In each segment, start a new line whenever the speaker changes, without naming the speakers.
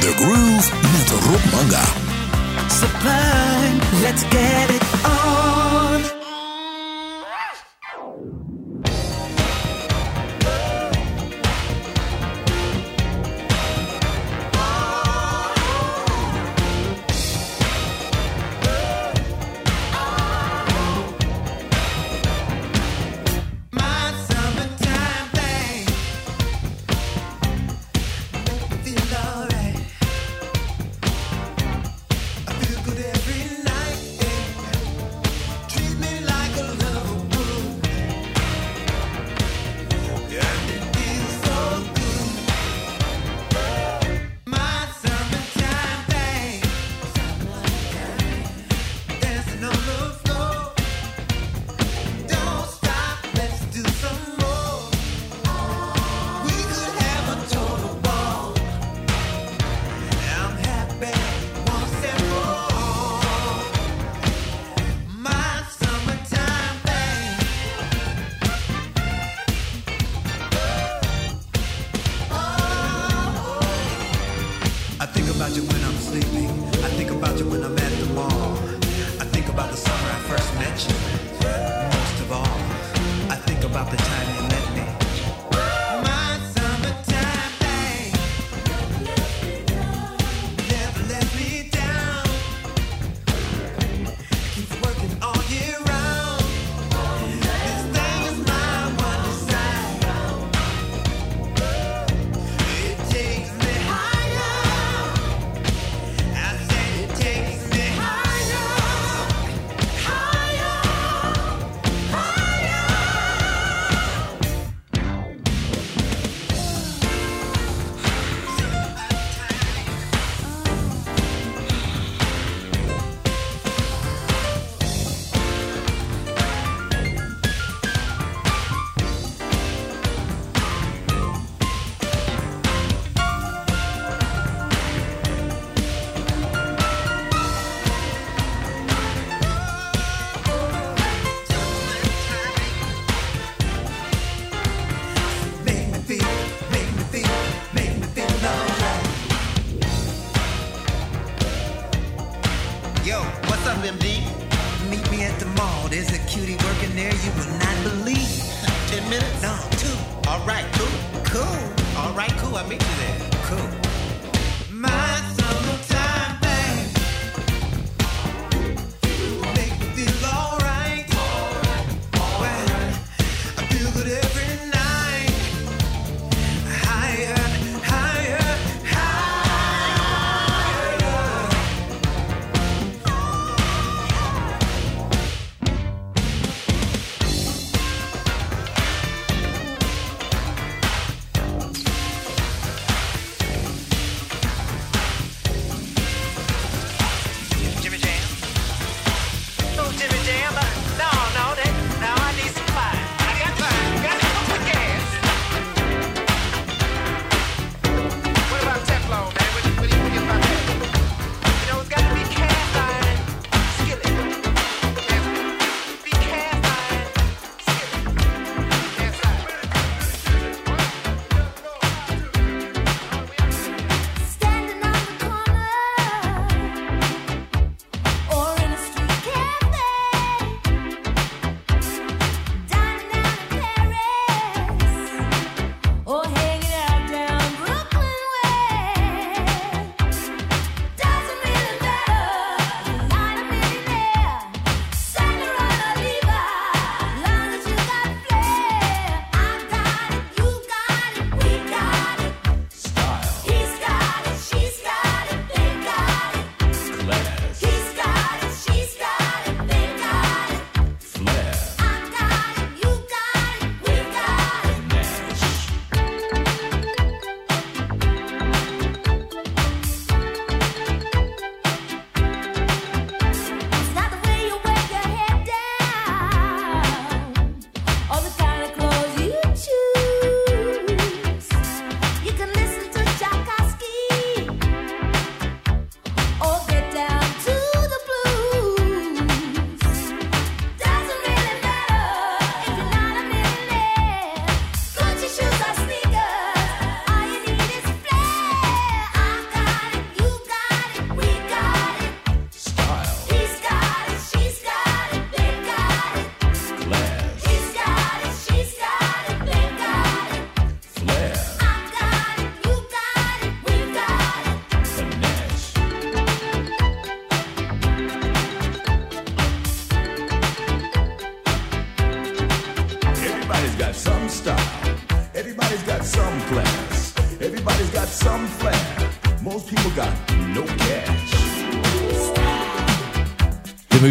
The Groove met Rob Manga.
Sublime, let's get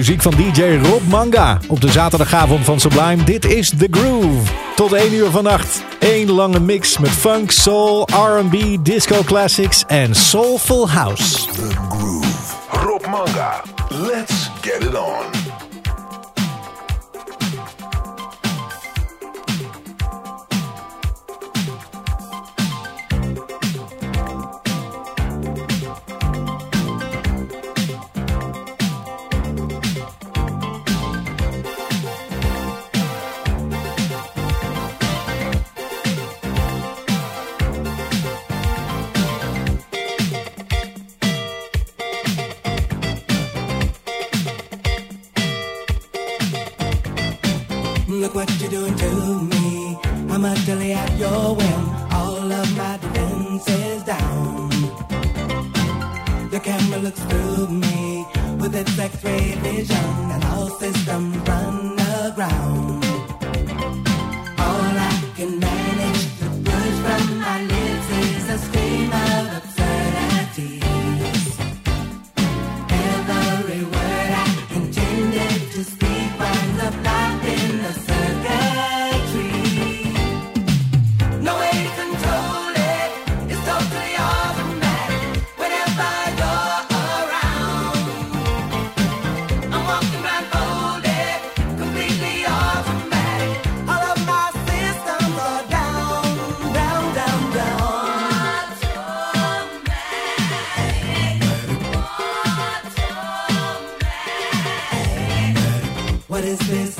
muziek van DJ Rob Manga op de zaterdagavond van Sublime. Dit is The Groove. Tot 1 uur vannacht. Eén lange mix met funk, soul, RB, disco classics en soulful house.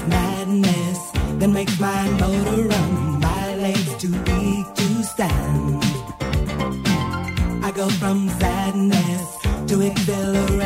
madness that makes my motor run, my legs too weak to stand. I go from sadness to exhilaration.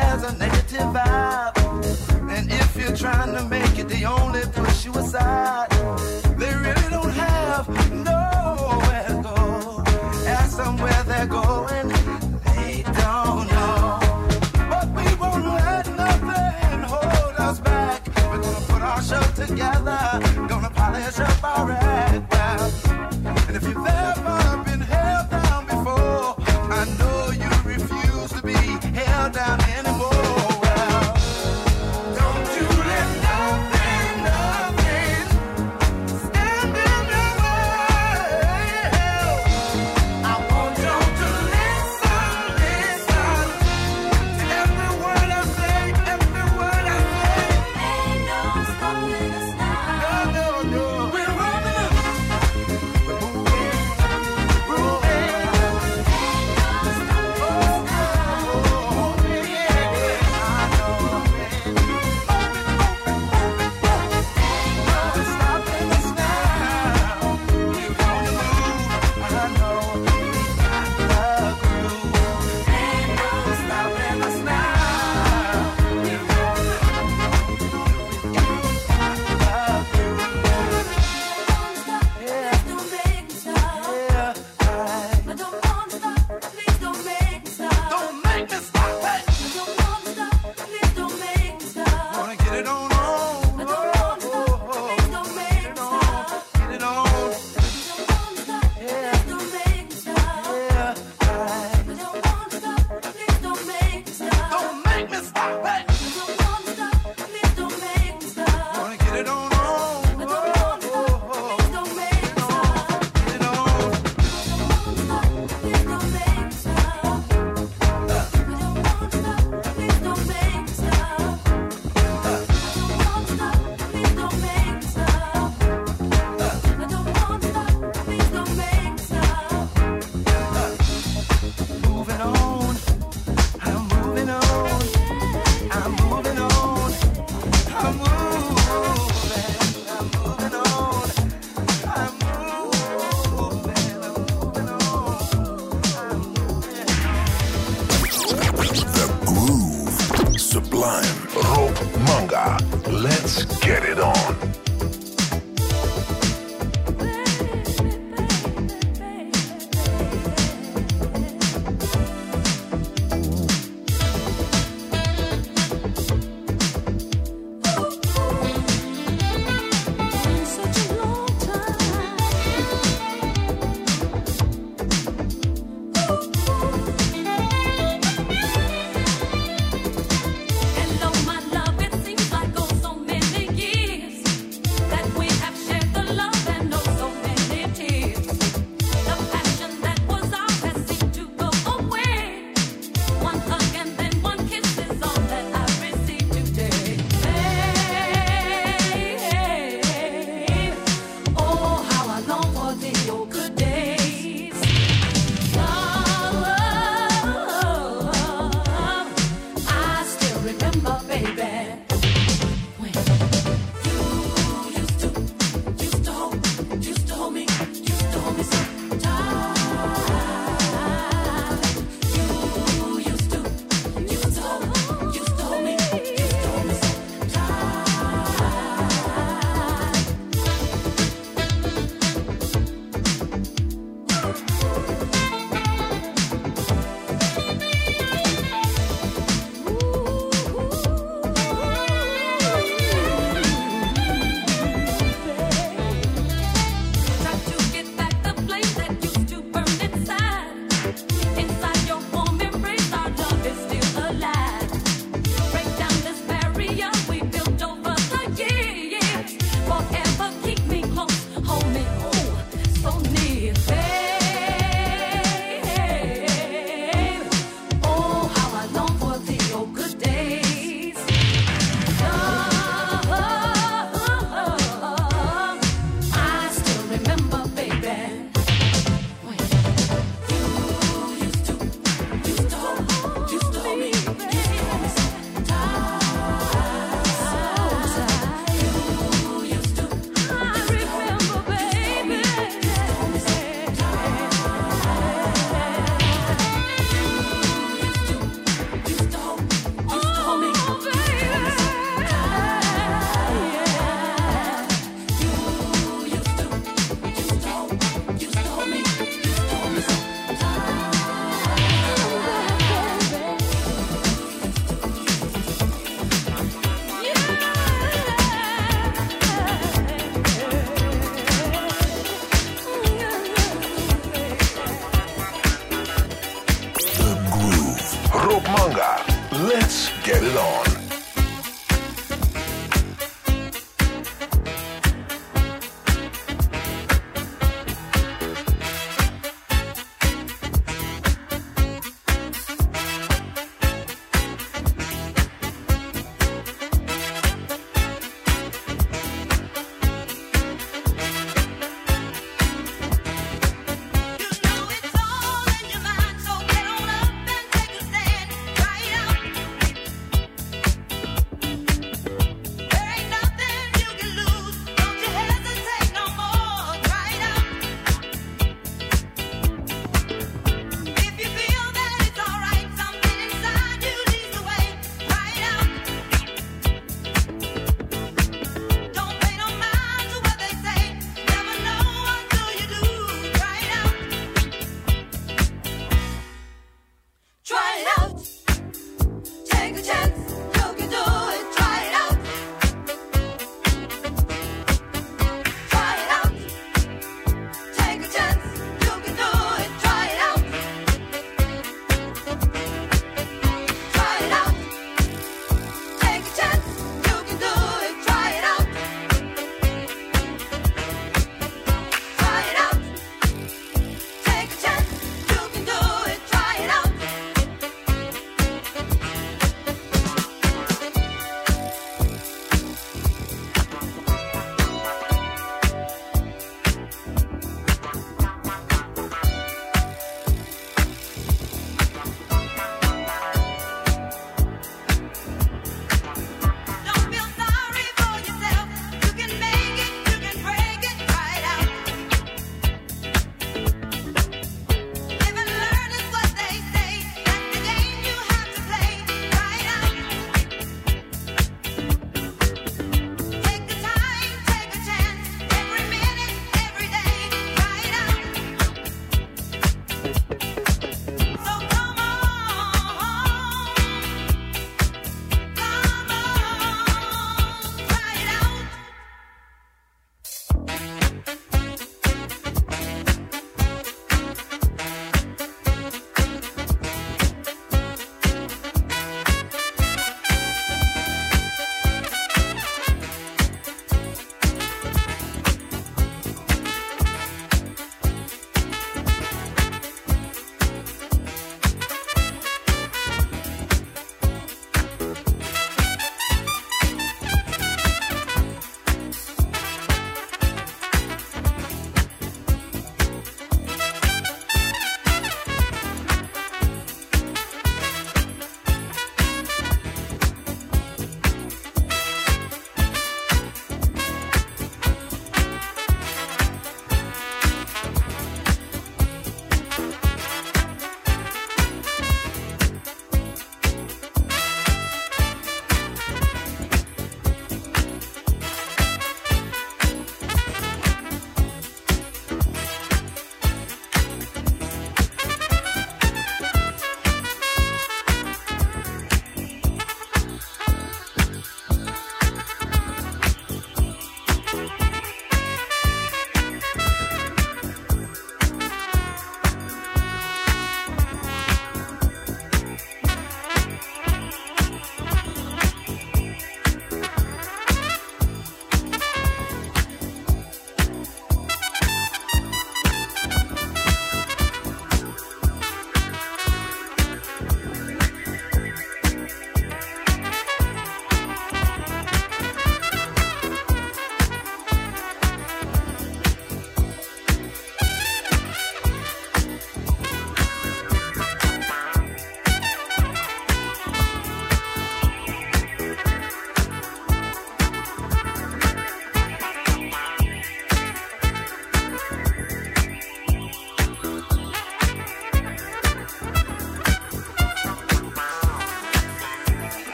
has a negative vibe. And if you're trying to make it, they only push you aside. They really don't have nowhere to go. And somewhere they're going, they don't know. But we won't let nothing hold us back. We're gonna put our show together, gonna polish up our act. And if you've ever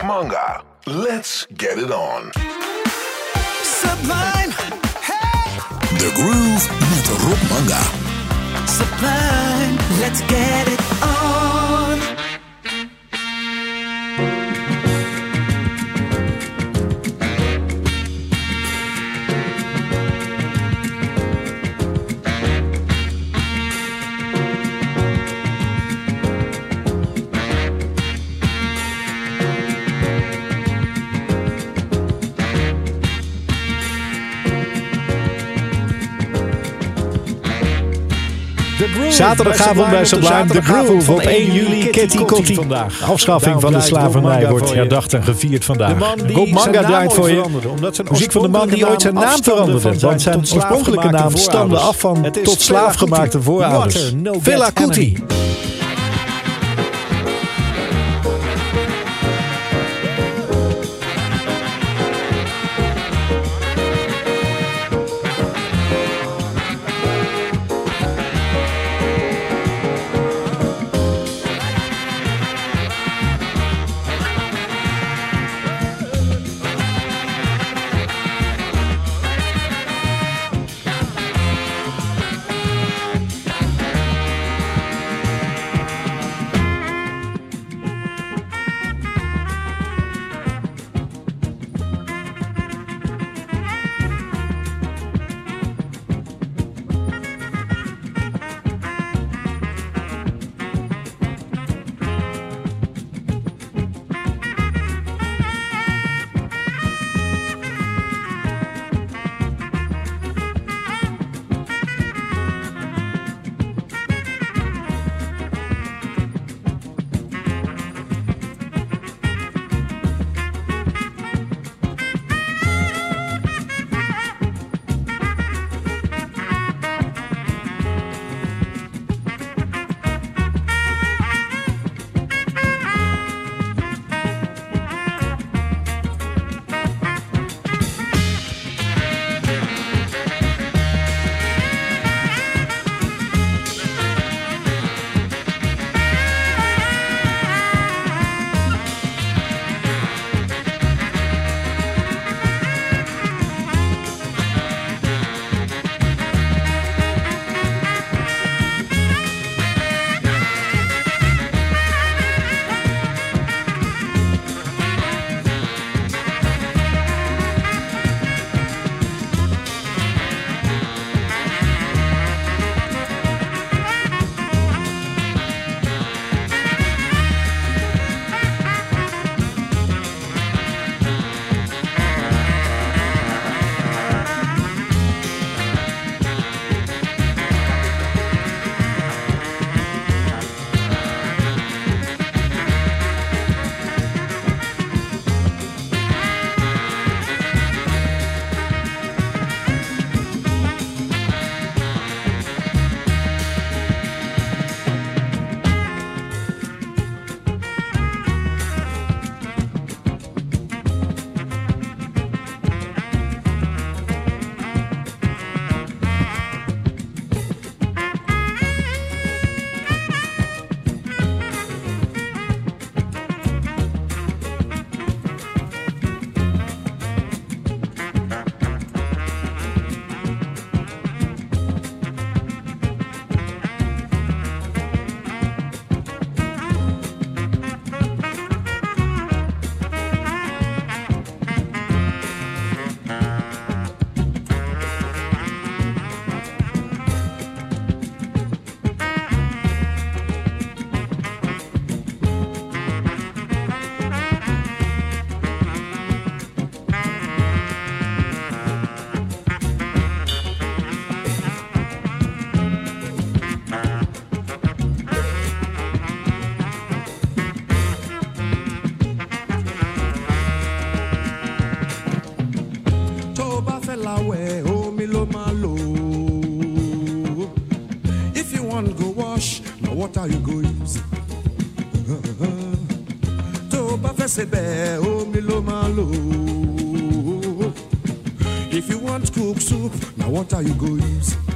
of manga. Let's get it on. Sublime. Hey. The Groove met Rob Manga. Sublime. Let's
get
it
Zaterdagavond bij Sublime The Groove op 1 juli. Ketty Kotti. Afschaffing van de slavernij wordt herdacht en gevierd vandaag. Rob Manga draait voor je. Muziek van de man die ooit zijn naam veranderde. Want zijn oorspronkelijke naam stamde af van tot slaafgemaakte voorouders. Villa Kuti.
Oh, if you want cook soup, now what are you go use.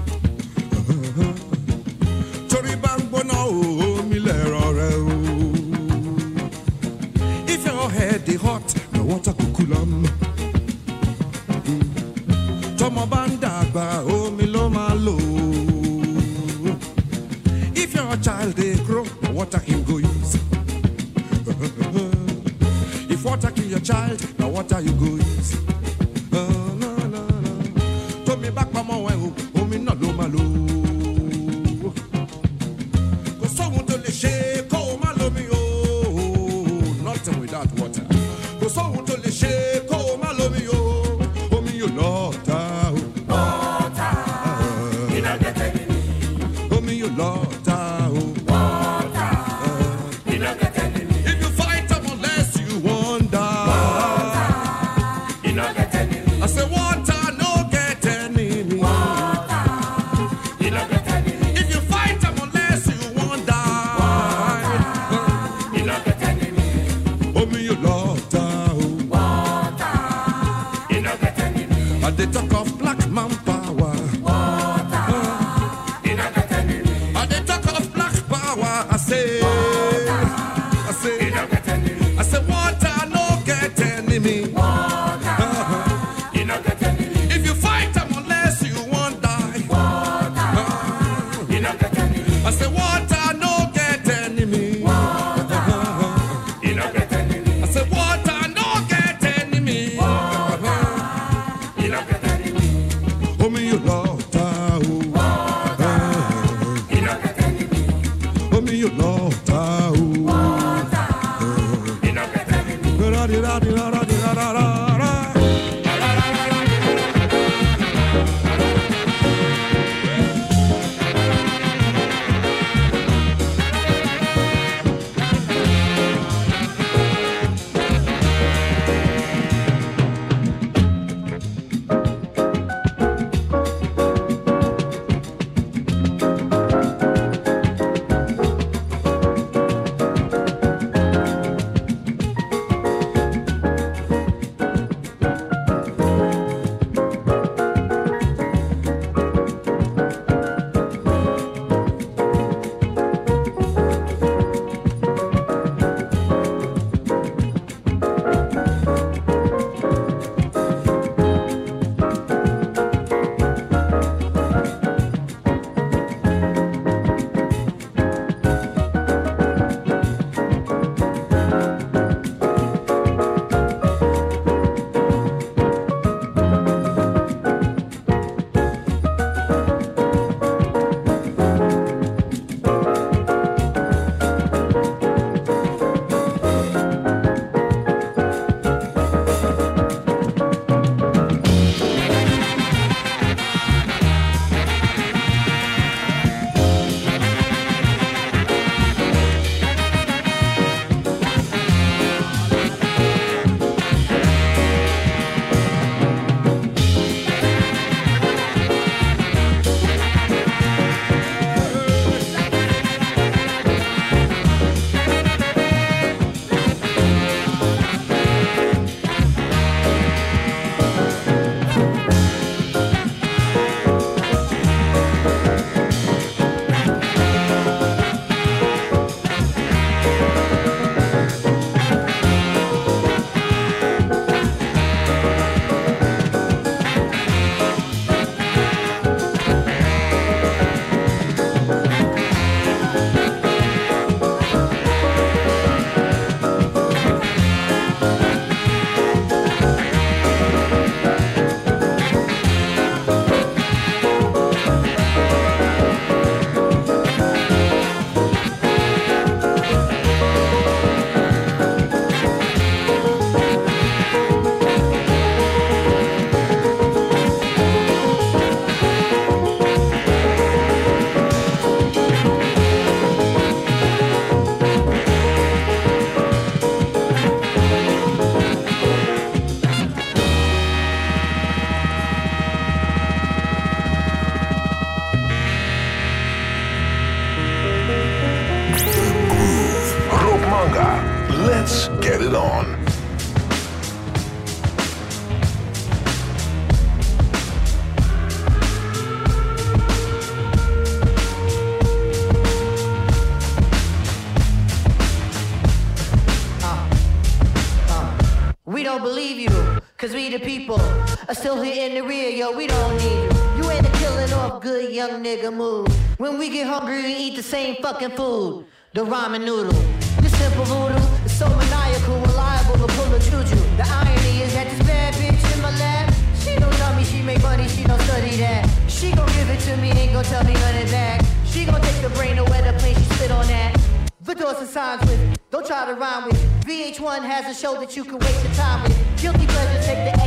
Still here in the rear, yo, we don't need you. You ain't a killing off good young nigga move. When we get hungry, we eat the same fucking food. The ramen noodle. This simple voodoo is so maniacal, reliable to pull a juju. The irony is that this bad bitch in my lap, she don't tell me she make money, she don't study that. She gon' give it to me, ain't gon' tell me of that. She gon' take the brain away the plane, she spit on that. The doors and signs with, don't try to rhyme with. VH1 has a show that you can waste your time with. Guilty pleasure take the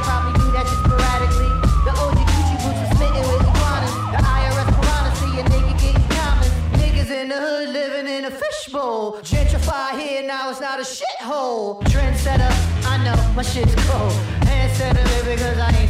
I a nigga getting common. Niggas in the hood living in a fishbowl. Gentrify here, now it's not a shithole. Trendsetter, I know my shit's cold. Hand setter, because I ain't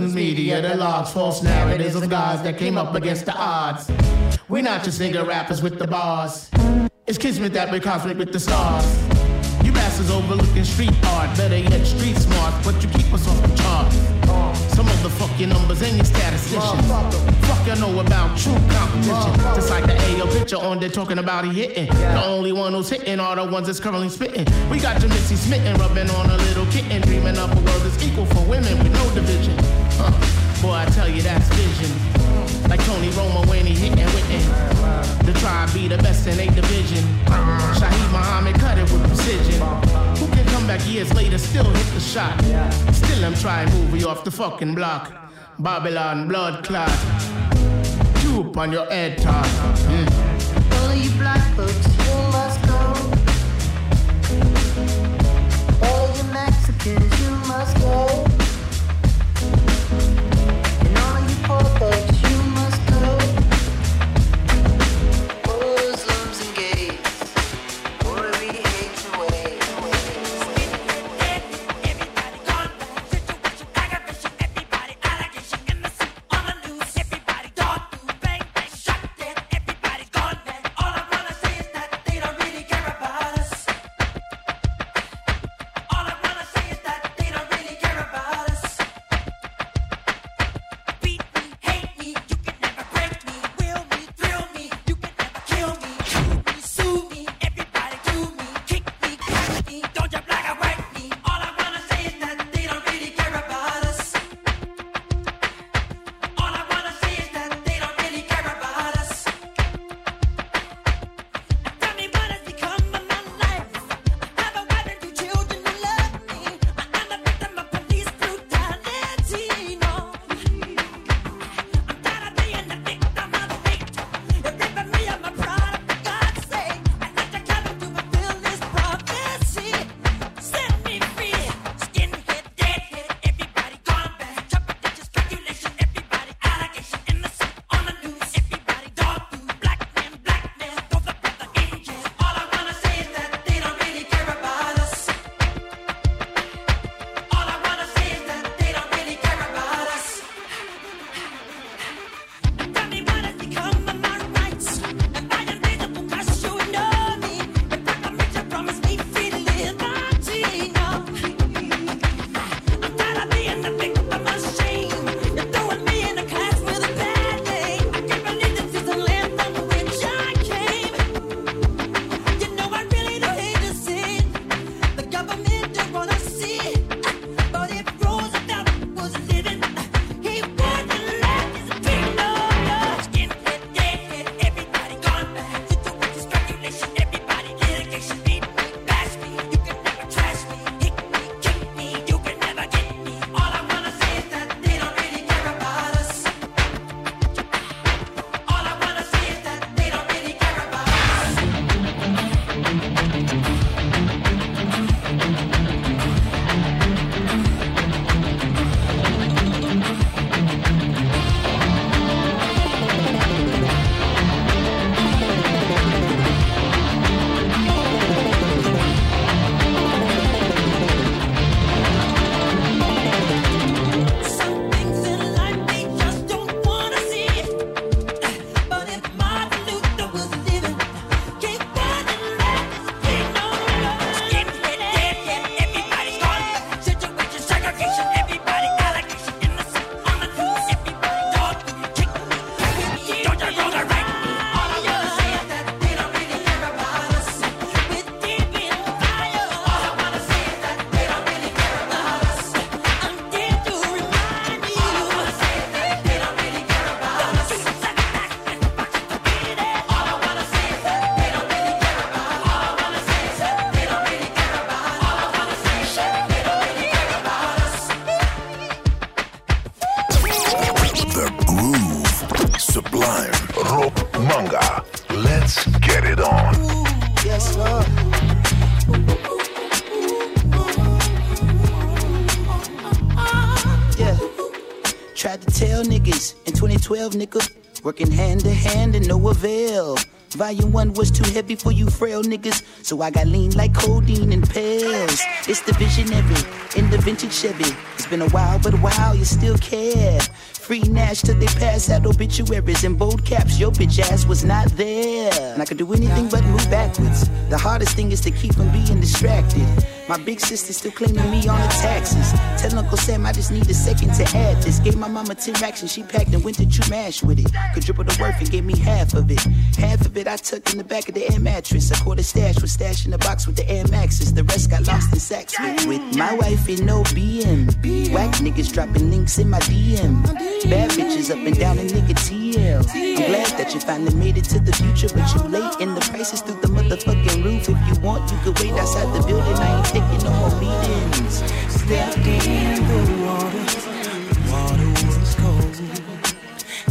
the media, the logs, false narratives of guys that came up against the odds. We're not just nigga rappers with the bars. It's kismet that we're cosmic with the stars. You bastards overlooking street art, better yet street smart, but you keep us off the charts. Some your numbers and your statisticians. Fuck you know about true competition. Just like the AO picture on there talking about he hitting. The only one who's hitting are the ones that's currently spitting. We got your Missy smitten, rubbing on a little kitten, dreaming up a world that's equal for women with no division. Huh. Boy, I tell you that's vision. Like Tony Romo when he hitting wittin'. The tribe be the best in eight division. Shaheed Muhammad cut it with precision. Who can come back years later, still hit the shot? Still I'm trying to move you off the fucking block. Babylon blood clot. Two on your head top. Mm.
All you black folks, you must go. All you Mexicans, you must go.
12, nigga. Working hand to hand and no avail. Volume one was too heavy for you frail niggas, so I got lean like codeine and pills. It's the visionary in the vintage Chevy. It's been a while, but wow, you still care. Free Nash till they pass out obituaries in bold caps. Your bitch ass was not there. And I could do anything but move backwards. The hardest thing is to keep from being distracted. My big sister still claiming me on the taxes. Tell Uncle Sam I just need a second to add this. Gave my mama 10 racks and she packed and went to chew mash with it. Could triple the worth and gave me half of it. Half of it I tucked in the back of the air mattress. A quarter stash was stashed in the box with the air maxes. The rest got lost in sacks with, with my wife in no BM. Whack niggas dropping links in my DM. Bad bitches up and down in nigga TL. I'm glad that you finally made it to the future, but you late and the prices through the motherfucking roof. If you want, you could wait outside the building. I ain't taking no more meetings. Stepped in the water, water was cold.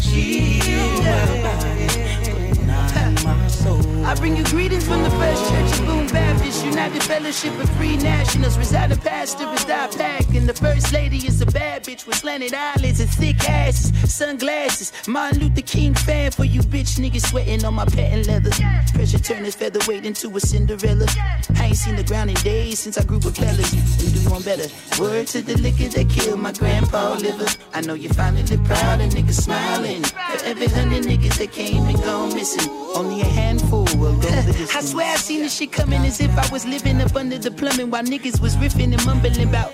She her body, but not my soul. I bring you greetings from the First Church of Boom Baptist, United Fellowship of Free Nationals. Residing pastor is Doc Pack, and the First Lady is a bad bitch with slanted eyelids and thick asses, sunglasses. Martin Luther King fan for you bitch niggas sweating on my patent leather. Pressure turn his featherweight into a Cinderella. I ain't seen the ground in days since I grew with fellas. You do one better. Word to the liquor that killed my grandpa liver. I know you finally proud of niggas smiling. For every hundred niggas that came and gone missing, only a handful will go the distance. I swear I seen this shit coming as if I was living up under the plumbing while niggas was riffing and mumbling about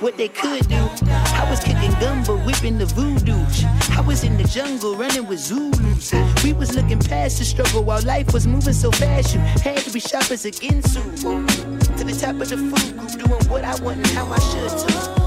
what they could do. I was kicking gumbo, whipping the voodoo. I was in the jungle running with Zulus. We was looking past the struggle while life was moving so fast. You had to be sharp as a Ginsu. To the top of the food group, doing what I want and how I should too.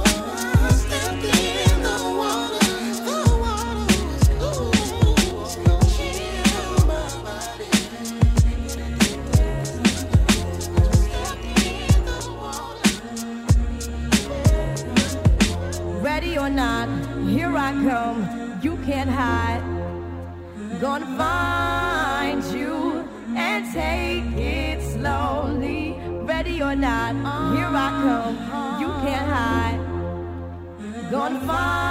Can't hide. Gonna find you and take it slowly. Ready or not, here I come. You can't hide. Gonna find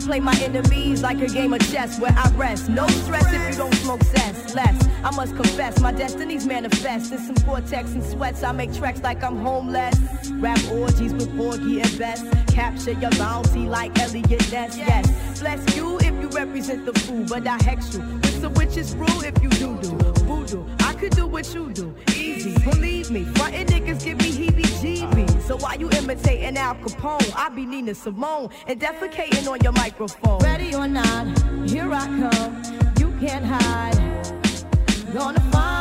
I play my enemies like a game of chess where I rest. No stress if you don't smoke cess. Less, I must confess, my destiny's manifest. In some cortex and sweats, I make tracks like I'm homeless. Rap orgies with Porgy and Bess. Capture your bounty like Eliot Ness. Yes, bless you if you represent the fool, but I hex you. With some witches brew if you do do. Voodoo, could do what you do. Easy, believe me. Frontin' niggas give me heebie-jeebies. So why you imitating Al Capone? I be Nina Simone and defecating on your microphone. Ready or not, here I come. You can't hide. Gonna find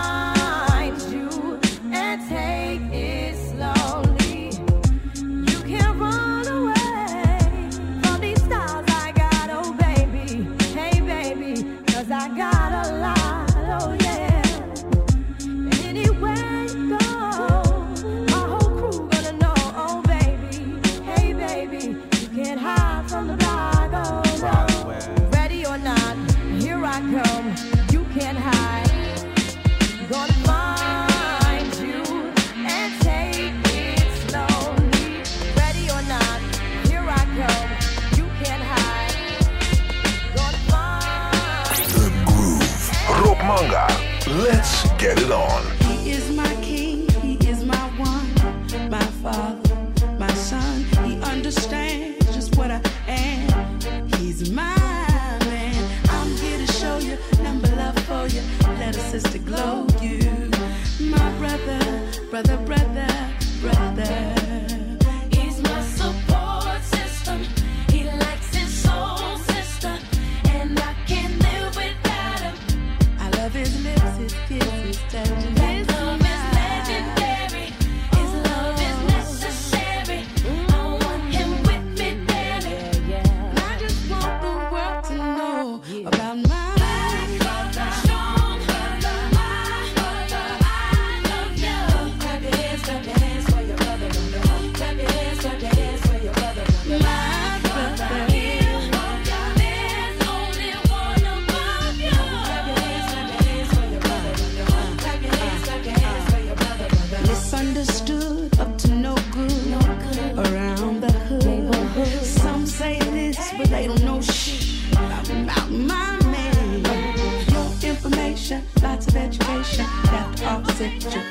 architecture.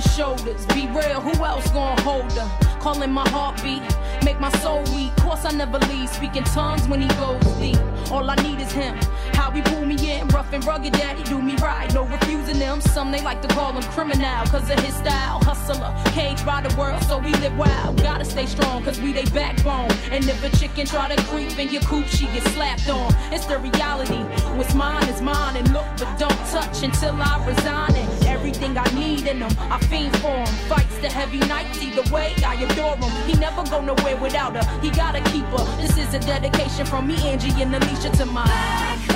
His shoulders. Be real, who else gonna hold her? Calling my heartbeat, make my soul weak. Course I never leave, speaking tongues when he goes deep. All I need is him. How he pull me in, rough and rugged, daddy do me right. No refusing them. Some they like to call him criminal, cause of his style. Hustler, caged by the world, so we live wild. Gotta stay strong, cause we they backbone. And if a chicken try to creep in your coop, she get slapped on. It's the reality. What's mine is mine, and look, but don't touch until I resign. And everything I need in him, I fiend for him. Fights the heavy nights, either way, I adore him. He never go nowhere without her. He gotta keep her. This is a dedication from me, Angie, and Alicia to my.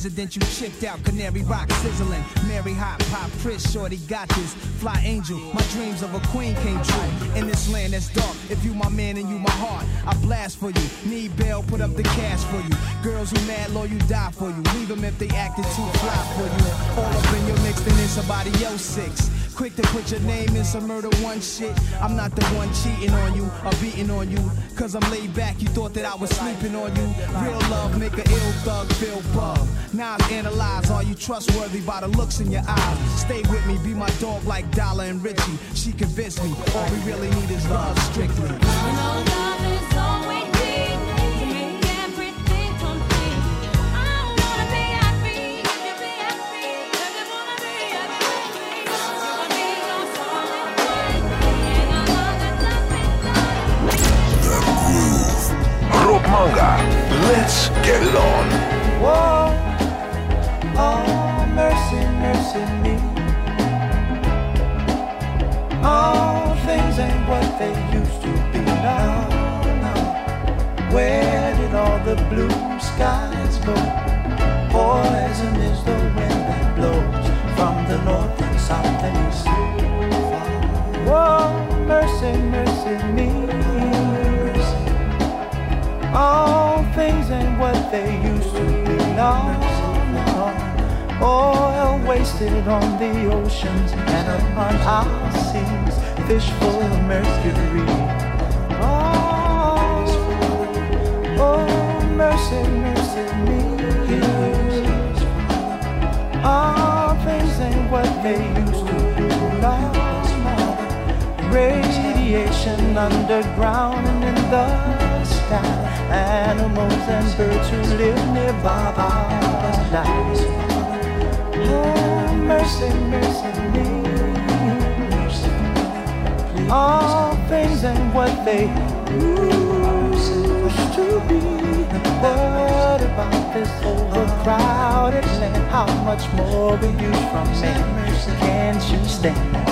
District. Presidential chipped out, Canary Rock sizzling. Mary Hot Pop Chris shorty got this. Fly angel, my dreams of a queen came true. In this land that's dark, if you my man and you my heart, I blast for you. Need bail, put up the cash for you. Girls who mad low, you die for you. Leave them if they acted too fly for you. All up in your mix, then it's somebody else six. Quick to put your name in some murder one shit. I'm not the one cheating on you or beating on you. Cause I'm laid back, you thought that I was sleeping on you. Real love make a ill thug feel bug. Now I analyze, are you trustworthy by the looks in your eyes? Stay with me, be my dog like Dollar and Richie. She convinced me, all we really need is love strictly.
Rob Let's get it on.
Whoa, oh, mercy, mercy me. All things ain't what they used to be now. now. Where did all the blue skies go? Poison is the wind that blows from the north and south and east. Whoa, mercy, mercy me. All things ain't what they used to be. No, no. Oil wasted on the oceans and upon our seas. Fish full of mercury. Oh, oh mercy, mercy me. All things ain't what they used to be. No, no. Radiation underground and in the sky. Animals and birds who live nearby are dying. Oh, mercy, mercy me. All things and what they used to be. What about this overcrowded land? How much more will you from me? Can't you stand?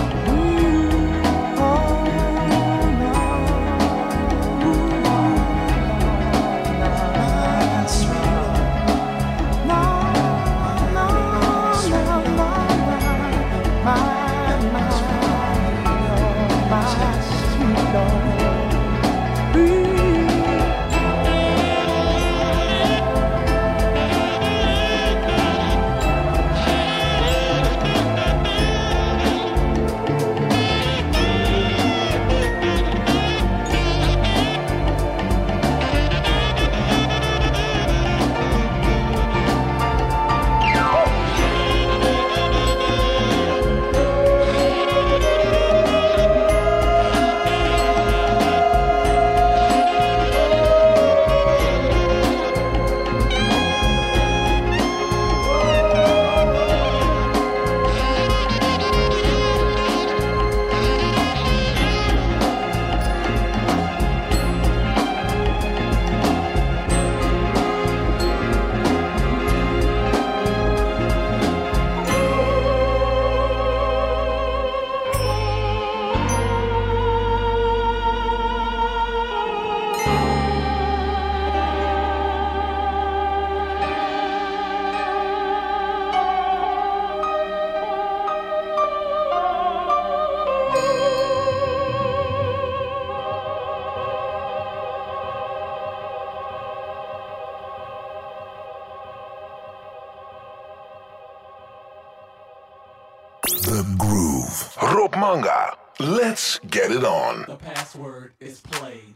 The Groove. Rob Manga. Let's get it on.
The password is played.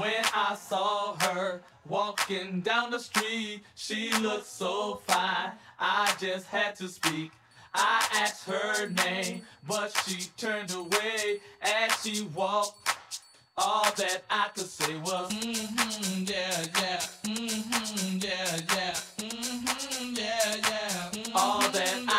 When I saw her walking down the street, she looked so fine. I just had to speak. I asked her name, but she turned away as she walked. All that I could say was, mm-hmm, yeah, yeah, mm-hmm, yeah, yeah, mm-hmm, yeah, yeah. All that I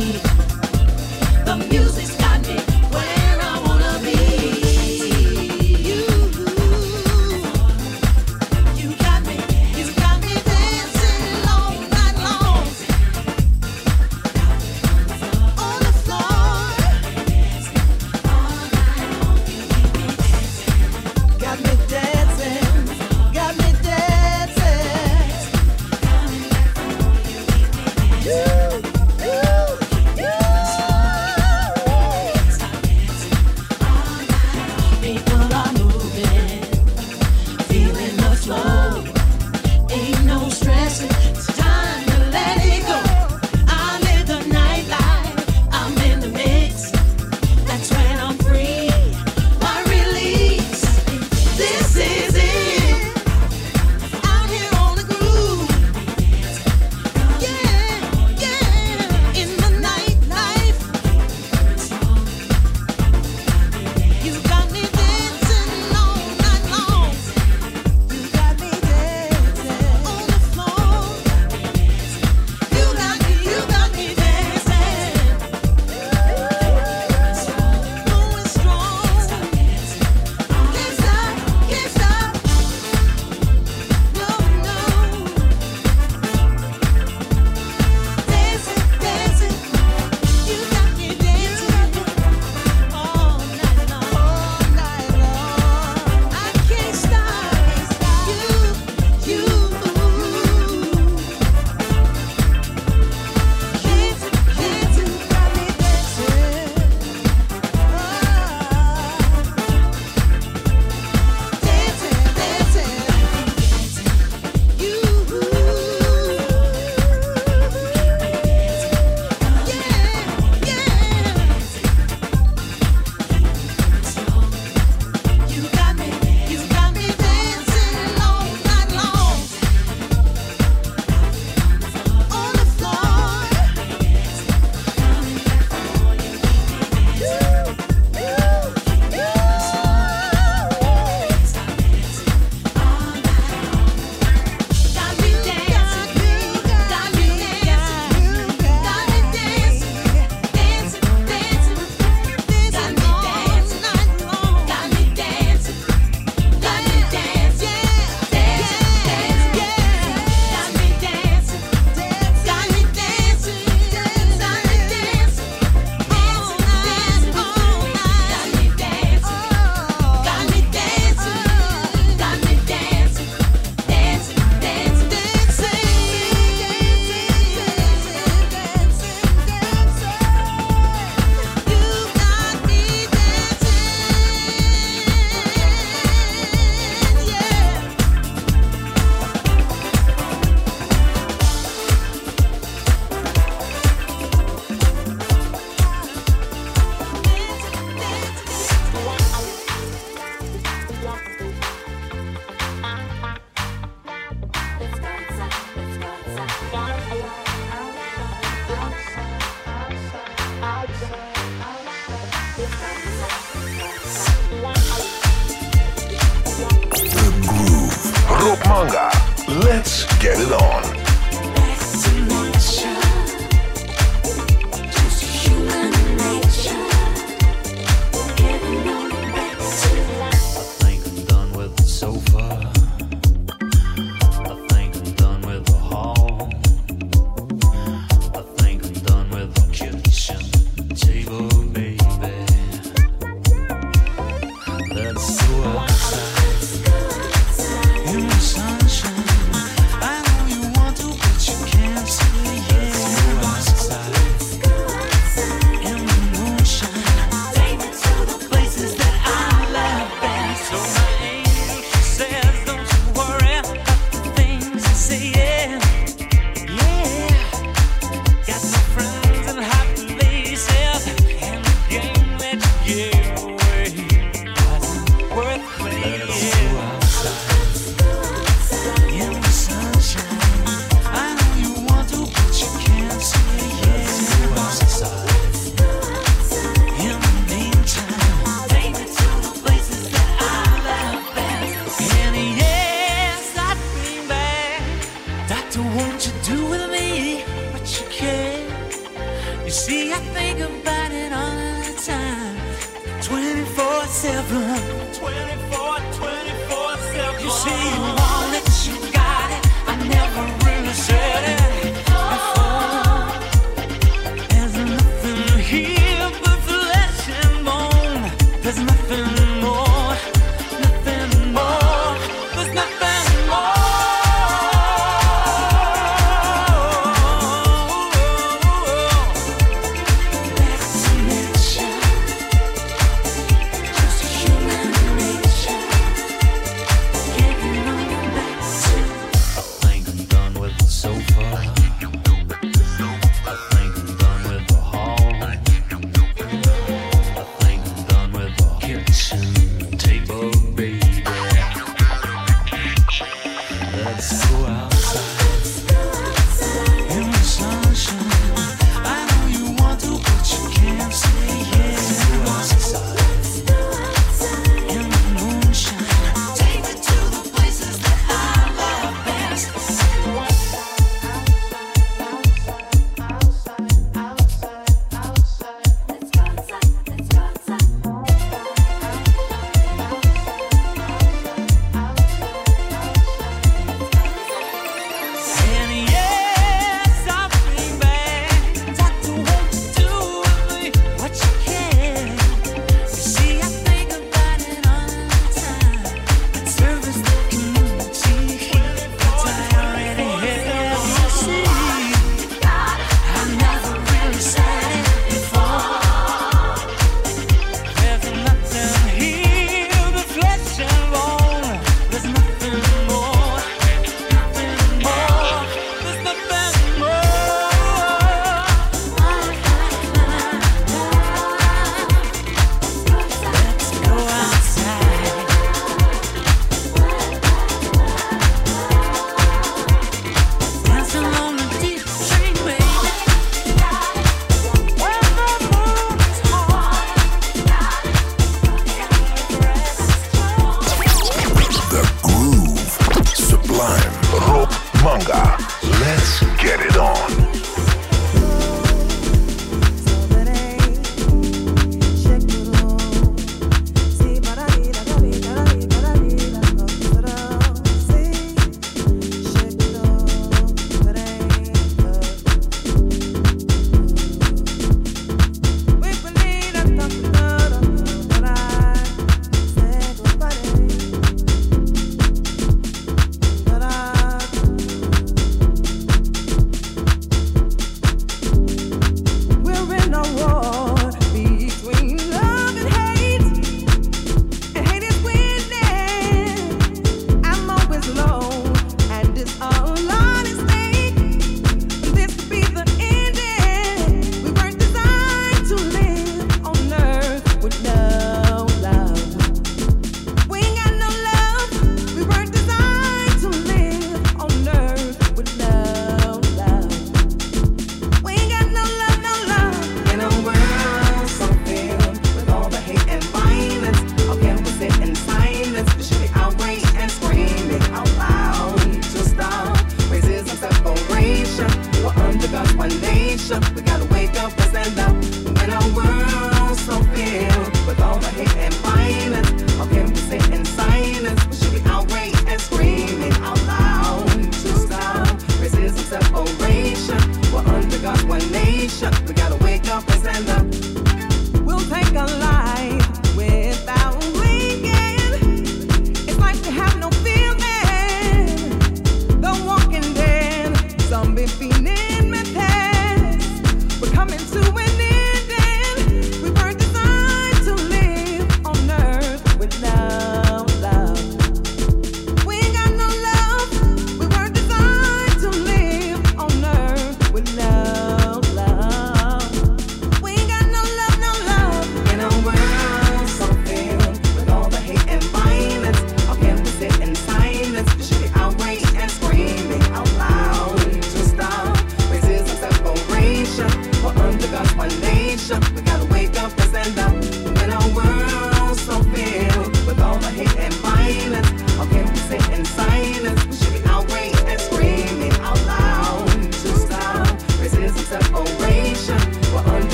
energy.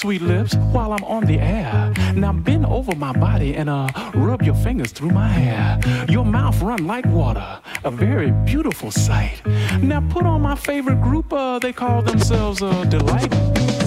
Sweet lips, while I'm on the air. Now bend over my body and uh rub your fingers through my hair. Your mouth run like water, a very beautiful sight. Now put on my favorite group, uh, they call themselves uh, Delight.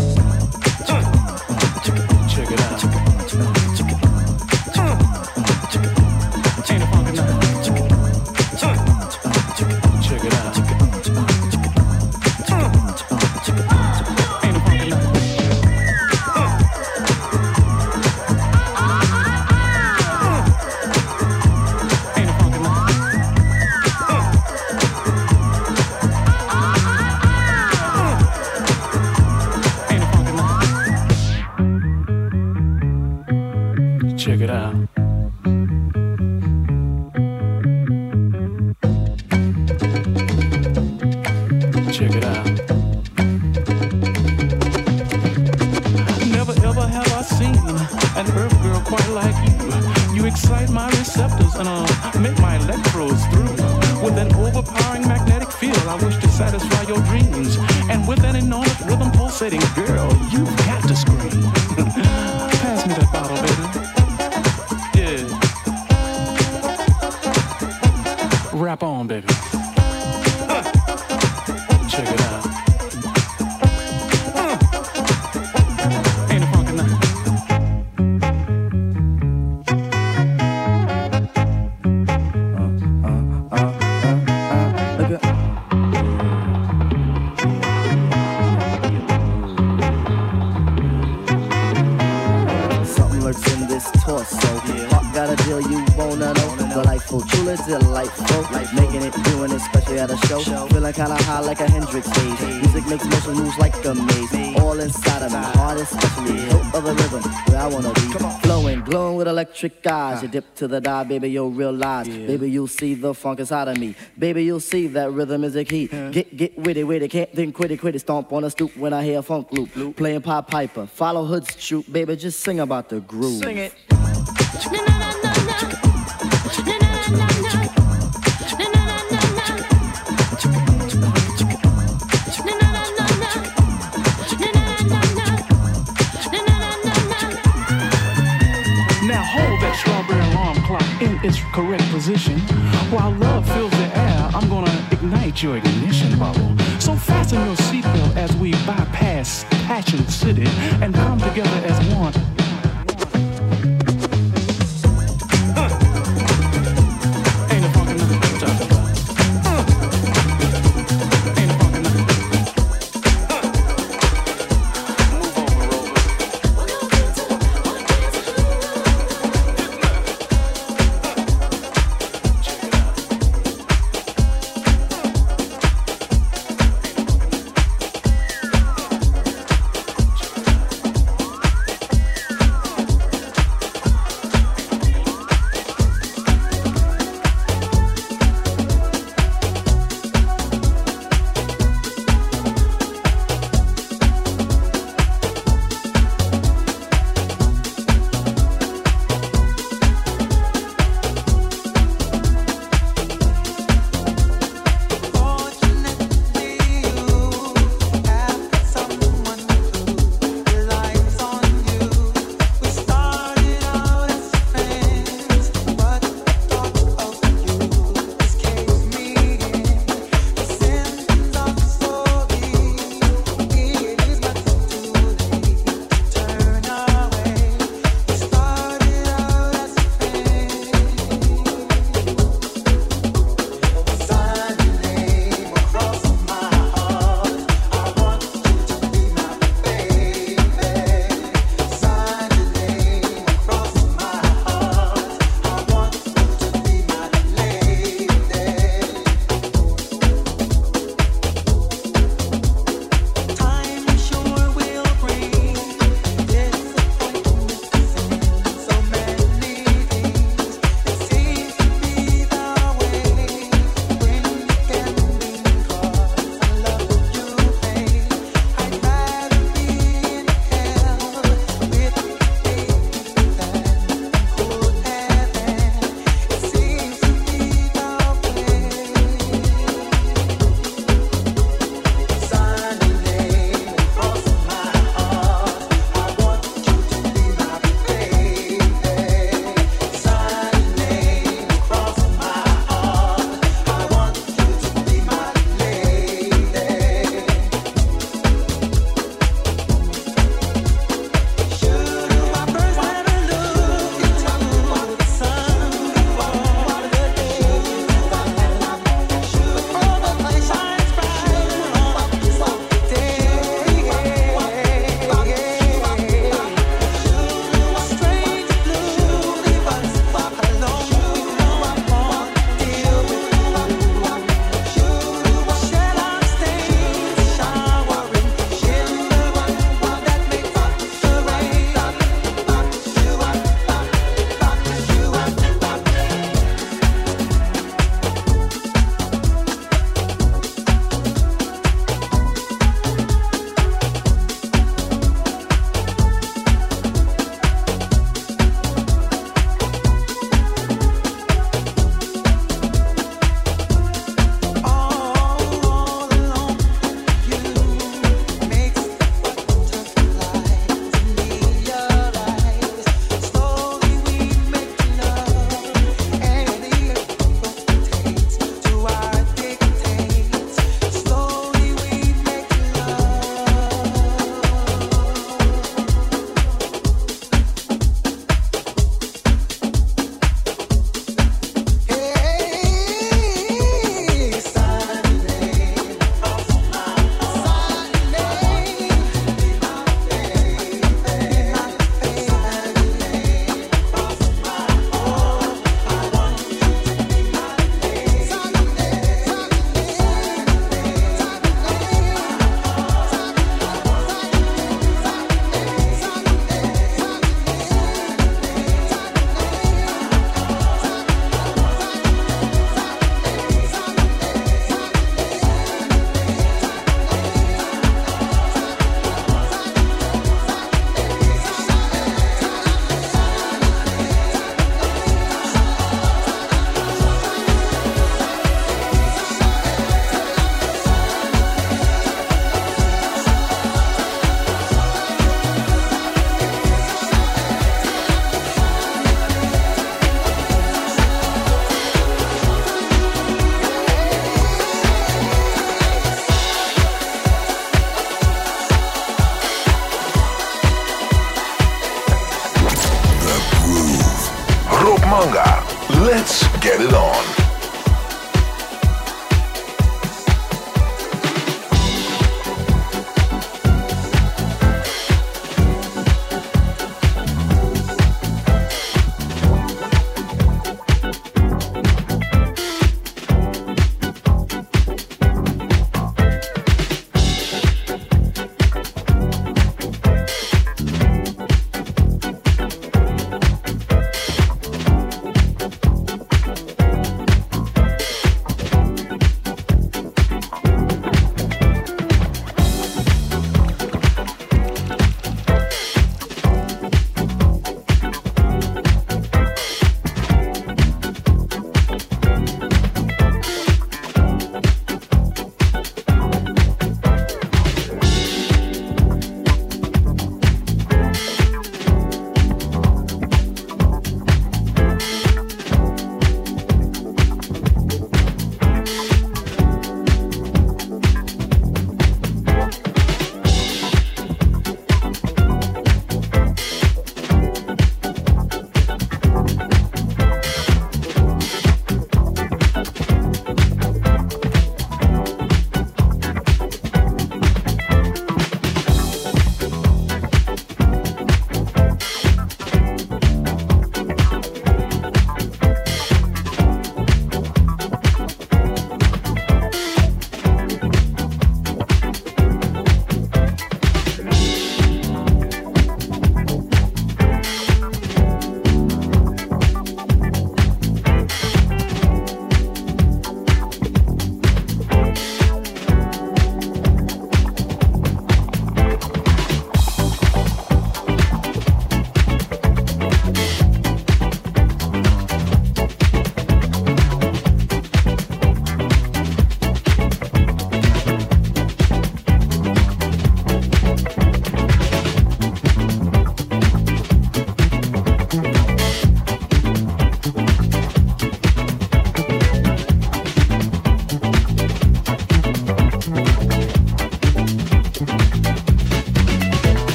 It, it,
especially at a show. Feeling kinda high like a Hendrix haze. Music makes motion moves like a maze. All inside of me, heart especially. Hilt of the rhythm, where I wanna be. Flowing, glowing with electric eyes. You dip to the die, baby, you'll realize. Baby, you'll see the funk inside of me. Baby, you'll see that rhythm is a key. Get, get witty, witty, can't think quit it. Stomp on a stoop when I hear a funk loop. Playing Pop Piper, follow Hood's troop. Baby, just sing about the groove.
Sing it.
Its correct position. While love fills the air, I'm gonna ignite your ignition bubble. So fasten your seatbelt as we bypass Passion City and come together as one.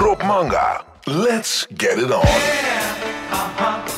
Rob Manga. Let's get it on.
Like you
uh-huh.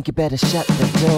Think you
better shut the door.